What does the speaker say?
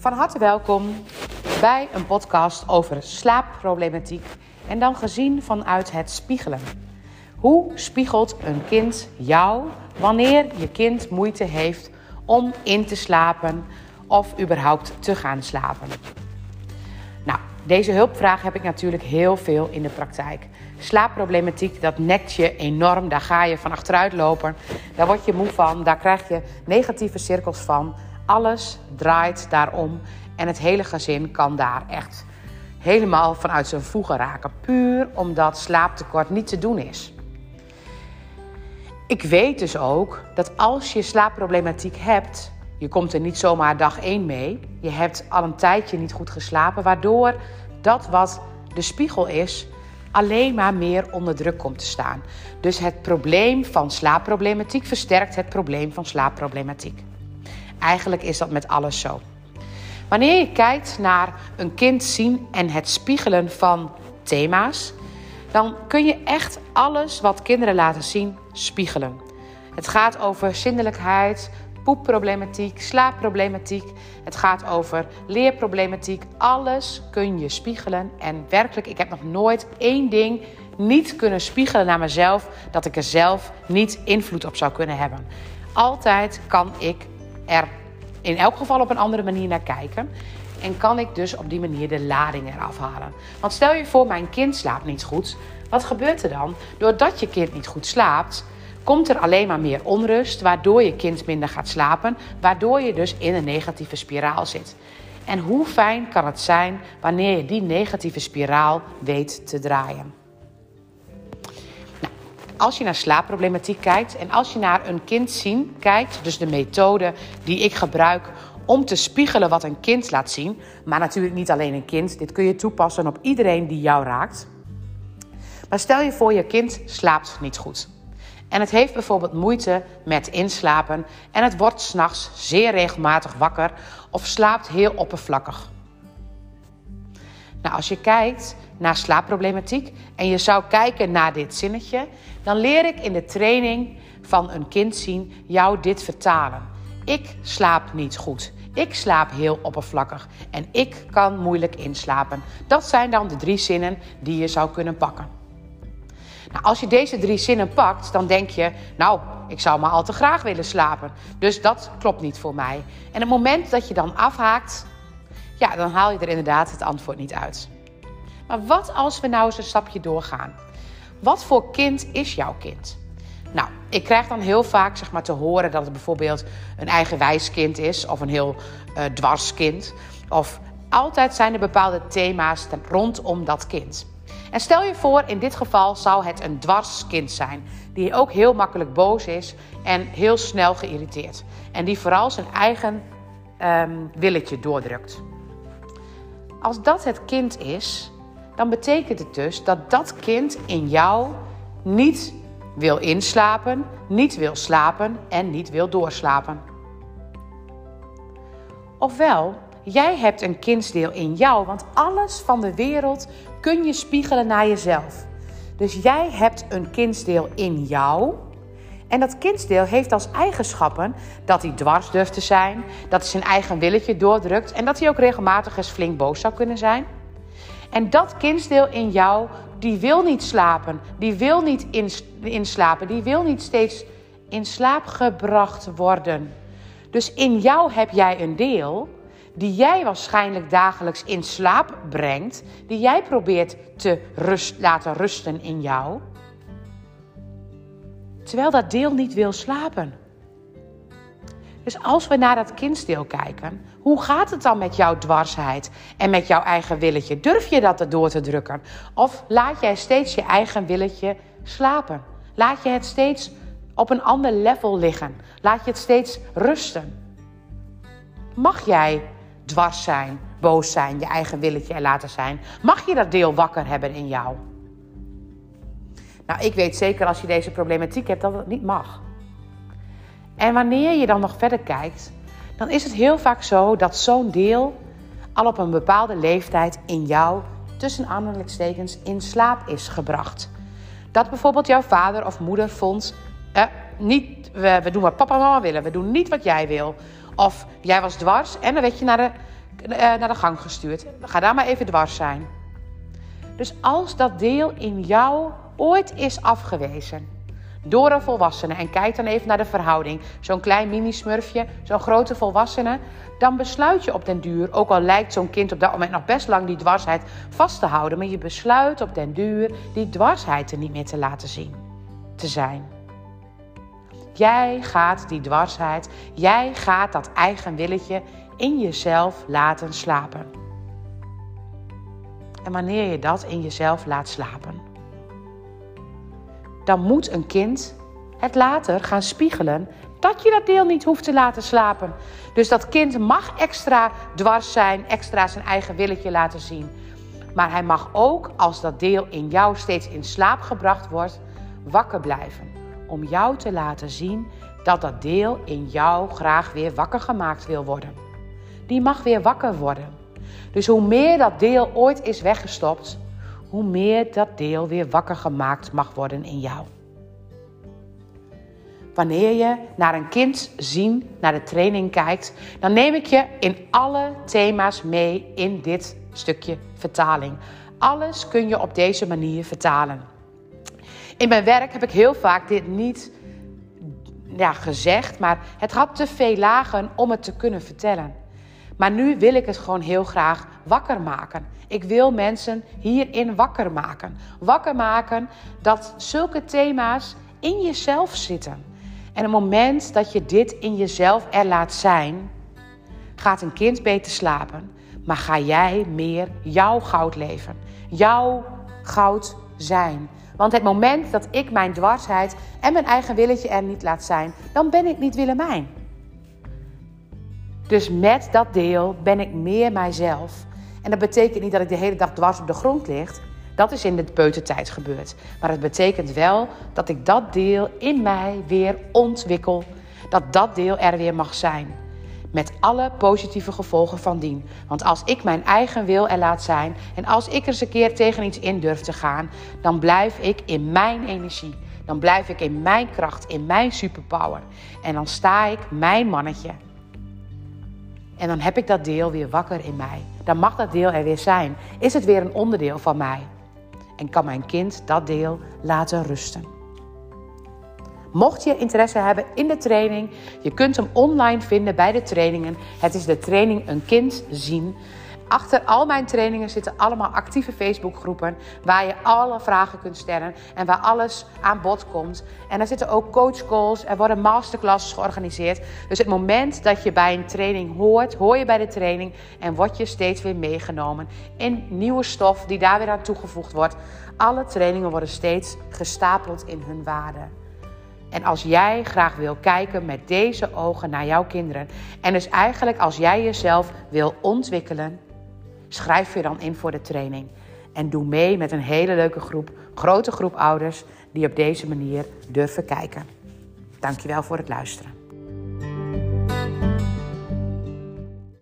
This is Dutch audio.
Van harte welkom bij een podcast over slaapproblematiek en dan gezien vanuit het spiegelen. Hoe spiegelt een kind jou wanneer je kind moeite heeft om in te slapen of überhaupt te gaan slapen? Nou, deze hulpvraag heb ik natuurlijk heel veel in de praktijk. Slaapproblematiek, dat nekt je enorm. Daar ga je van achteruit lopen. Daar word je moe van. Daar krijg je negatieve cirkels van. Alles draait daarom. En het hele gezin kan daar echt helemaal vanuit zijn voegen raken. Puur omdat slaaptekort niet te doen is. Ik weet dus ook dat als je slaapproblematiek hebt, je komt er niet zomaar dag één mee. Je hebt al een tijdje niet goed geslapen, waardoor dat wat de spiegel is, alleen maar meer onder druk komt te staan. Dus het probleem van slaapproblematiek versterkt het probleem van slaapproblematiek. Eigenlijk is dat met alles zo. Wanneer je kijkt naar een kind zien en het spiegelen van thema's, dan kun je echt alles wat kinderen laten zien spiegelen. Het gaat over zindelijkheid, poepproblematiek, slaapproblematiek. Het gaat over leerproblematiek. Alles kun je spiegelen. En werkelijk, ik heb nog nooit één ding niet kunnen spiegelen naar mezelf dat ik er zelf niet invloed op zou kunnen hebben. Altijd kan ik er in elk geval op een andere manier naar kijken. En kan ik dus op die manier de lading eraf halen. Want stel je voor, mijn kind slaapt niet goed. Wat gebeurt er dan? Doordat je kind niet goed slaapt, komt er alleen maar meer onrust, waardoor je kind minder gaat slapen, waardoor je dus in een negatieve spiraal zit. En hoe fijn kan het zijn wanneer je die negatieve spiraal weet te draaien? Als je naar slaapproblematiek kijkt en als je naar een kind zien kijkt, dus de methode die ik gebruik om te spiegelen wat een kind laat zien, maar natuurlijk niet alleen een kind, dit kun je toepassen op iedereen die jou raakt. Maar stel je voor, je kind slaapt niet goed. En het heeft bijvoorbeeld moeite met inslapen en het wordt s'nachts zeer regelmatig wakker of slaapt heel oppervlakkig. Nou, als je kijkt naar slaapproblematiek en je zou kijken naar dit zinnetje, dan leer ik in de training van een kind zien jou dit vertalen. Ik slaap niet goed. Ik slaap heel oppervlakkig en ik kan moeilijk inslapen. Dat zijn dan de drie zinnen die je zou kunnen pakken. Nou, als je deze drie zinnen pakt, dan denk je, nou, ik zou maar al te graag willen slapen. Dus dat klopt niet voor mij. En het moment dat je dan afhaakt, ja, dan haal je er inderdaad het antwoord niet uit. Maar wat als we nou eens een stapje doorgaan? Wat voor kind is jouw kind? Nou, ik krijg dan heel vaak zeg maar, te horen dat het bijvoorbeeld een eigenwijs kind is of een heel uh, dwars kind. Of altijd zijn er bepaalde thema's rondom dat kind. En stel je voor, in dit geval zou het een dwarskind zijn, die ook heel makkelijk boos is en heel snel geïrriteerd. En die vooral zijn eigen um, willetje doordrukt. Als dat het kind is, dan betekent het dus dat dat kind in jou niet wil inslapen, niet wil slapen en niet wil doorslapen. Ofwel, jij hebt een kindsdeel in jou, want alles van de wereld kun je spiegelen naar jezelf. Dus jij hebt een kindsdeel in jou. En dat kindsdeel heeft als eigenschappen dat hij dwars durft te zijn, dat hij zijn eigen willetje doordrukt en dat hij ook regelmatig eens flink boos zou kunnen zijn. En dat kindsdeel in jou, die wil niet slapen, die wil niet inslapen, die wil niet steeds in slaap gebracht worden. Dus in jou heb jij een deel die jij waarschijnlijk dagelijks in slaap brengt, die jij probeert te laten rusten in jou, terwijl dat deel niet wil slapen. Dus als we naar dat kindsdeel kijken, hoe gaat het dan met jouw dwarsheid en met jouw eigen willetje? Durf je dat erdoor te drukken? Of laat jij steeds je eigen willetje slapen? Laat je het steeds op een ander level liggen? Laat je het steeds rusten? Mag jij dwars zijn, boos zijn, je eigen willetje er laten zijn? Mag je dat deel wakker hebben in jou? Nou, ik weet zeker als je deze problematiek hebt dat het niet mag. En wanneer je dan nog verder kijkt, dan is het heel vaak zo dat zo'n deel al op een bepaalde leeftijd in jou, tussen aanhalingstekens, in slaap is gebracht. Dat bijvoorbeeld jouw vader of moeder vond, eh, niet, we, doen wat papa en mama willen, we doen niet wat jij wil. Of jij was dwars en dan werd je naar de eh, naar de gang gestuurd. Ga daar maar even dwars zijn. Dus als dat deel in jou ooit is afgewezen door een volwassene en kijk dan even naar de verhouding, zo'n klein mini-smurfje, zo'n grote volwassene, dan besluit je op den duur, ook al lijkt zo'n kind op dat moment nog best lang die dwarsheid vast te houden, maar je besluit op den duur die dwarsheid er niet meer te laten zien, te zijn. Jij gaat die dwarsheid, jij gaat dat eigen willetje in jezelf laten slapen. En wanneer je dat in jezelf laat slapen, dan moet een kind het later gaan spiegelen dat je dat deel niet hoeft te laten slapen. Dus dat kind mag extra dwars zijn, extra zijn eigen willetje laten zien. Maar hij mag ook, als dat deel in jou steeds in slaap gebracht wordt, wakker blijven. Om jou te laten zien dat dat deel in jou graag weer wakker gemaakt wil worden. Die mag weer wakker worden. Dus hoe meer dat deel ooit is weggestopt, hoe meer dat deel weer wakker gemaakt mag worden in jou. Wanneer je naar een kind zien, naar de training kijkt, dan neem ik je in alle thema's mee in dit stukje vertaling. Alles kun je op deze manier vertalen. In mijn werk heb ik heel vaak dit niet ja, gezegd, maar het had te veel lagen om het te kunnen vertellen. Maar nu wil ik het gewoon heel graag wakker maken. Ik wil mensen hierin wakker maken. Wakker maken dat zulke thema's in jezelf zitten. En het moment dat je dit in jezelf er laat zijn, gaat een kind beter slapen. Maar ga jij meer jouw goud leven. Jouw goud zijn. Want het moment dat ik mijn dwarsheid en mijn eigen willetje er niet laat zijn, dan ben ik niet Willemijn. Dus met dat deel ben ik meer mijzelf. En dat betekent niet dat ik de hele dag dwars op de grond lig. Dat is in de peutertijd gebeurd. Maar het betekent wel dat ik dat deel in mij weer ontwikkel. Dat dat deel er weer mag zijn. Met alle positieve gevolgen van dien. Want als ik mijn eigen wil er laat zijn en als ik er eens een keer tegen iets in durf te gaan, dan blijf ik in mijn energie. Dan blijf ik in mijn kracht, in mijn superpower. En dan sta ik mijn mannetje. En dan heb ik dat deel weer wakker in mij. Dan mag dat deel er weer zijn. Is het weer een onderdeel van mij? En kan mijn kind dat deel laten rusten? Mocht je interesse hebben in de training, je kunt hem online vinden bij de trainingen. Het is de training Een Kind Zien. Achter al mijn trainingen zitten allemaal actieve Facebookgroepen waar je alle vragen kunt stellen en waar alles aan bod komt. En er zitten ook coachcalls, er worden masterclasses georganiseerd. Dus het moment dat je bij een training hoort, hoor je bij de training en word je steeds weer meegenomen in nieuwe stof die daar weer aan toegevoegd wordt. Alle trainingen worden steeds gestapeld in hun waarde. En als jij graag wil kijken met deze ogen naar jouw kinderen, en dus eigenlijk als jij jezelf wil ontwikkelen, Schrijf je dan in voor de training. En doe mee met een hele leuke groep, grote groep ouders die op deze manier durven kijken. Dankjewel voor het luisteren.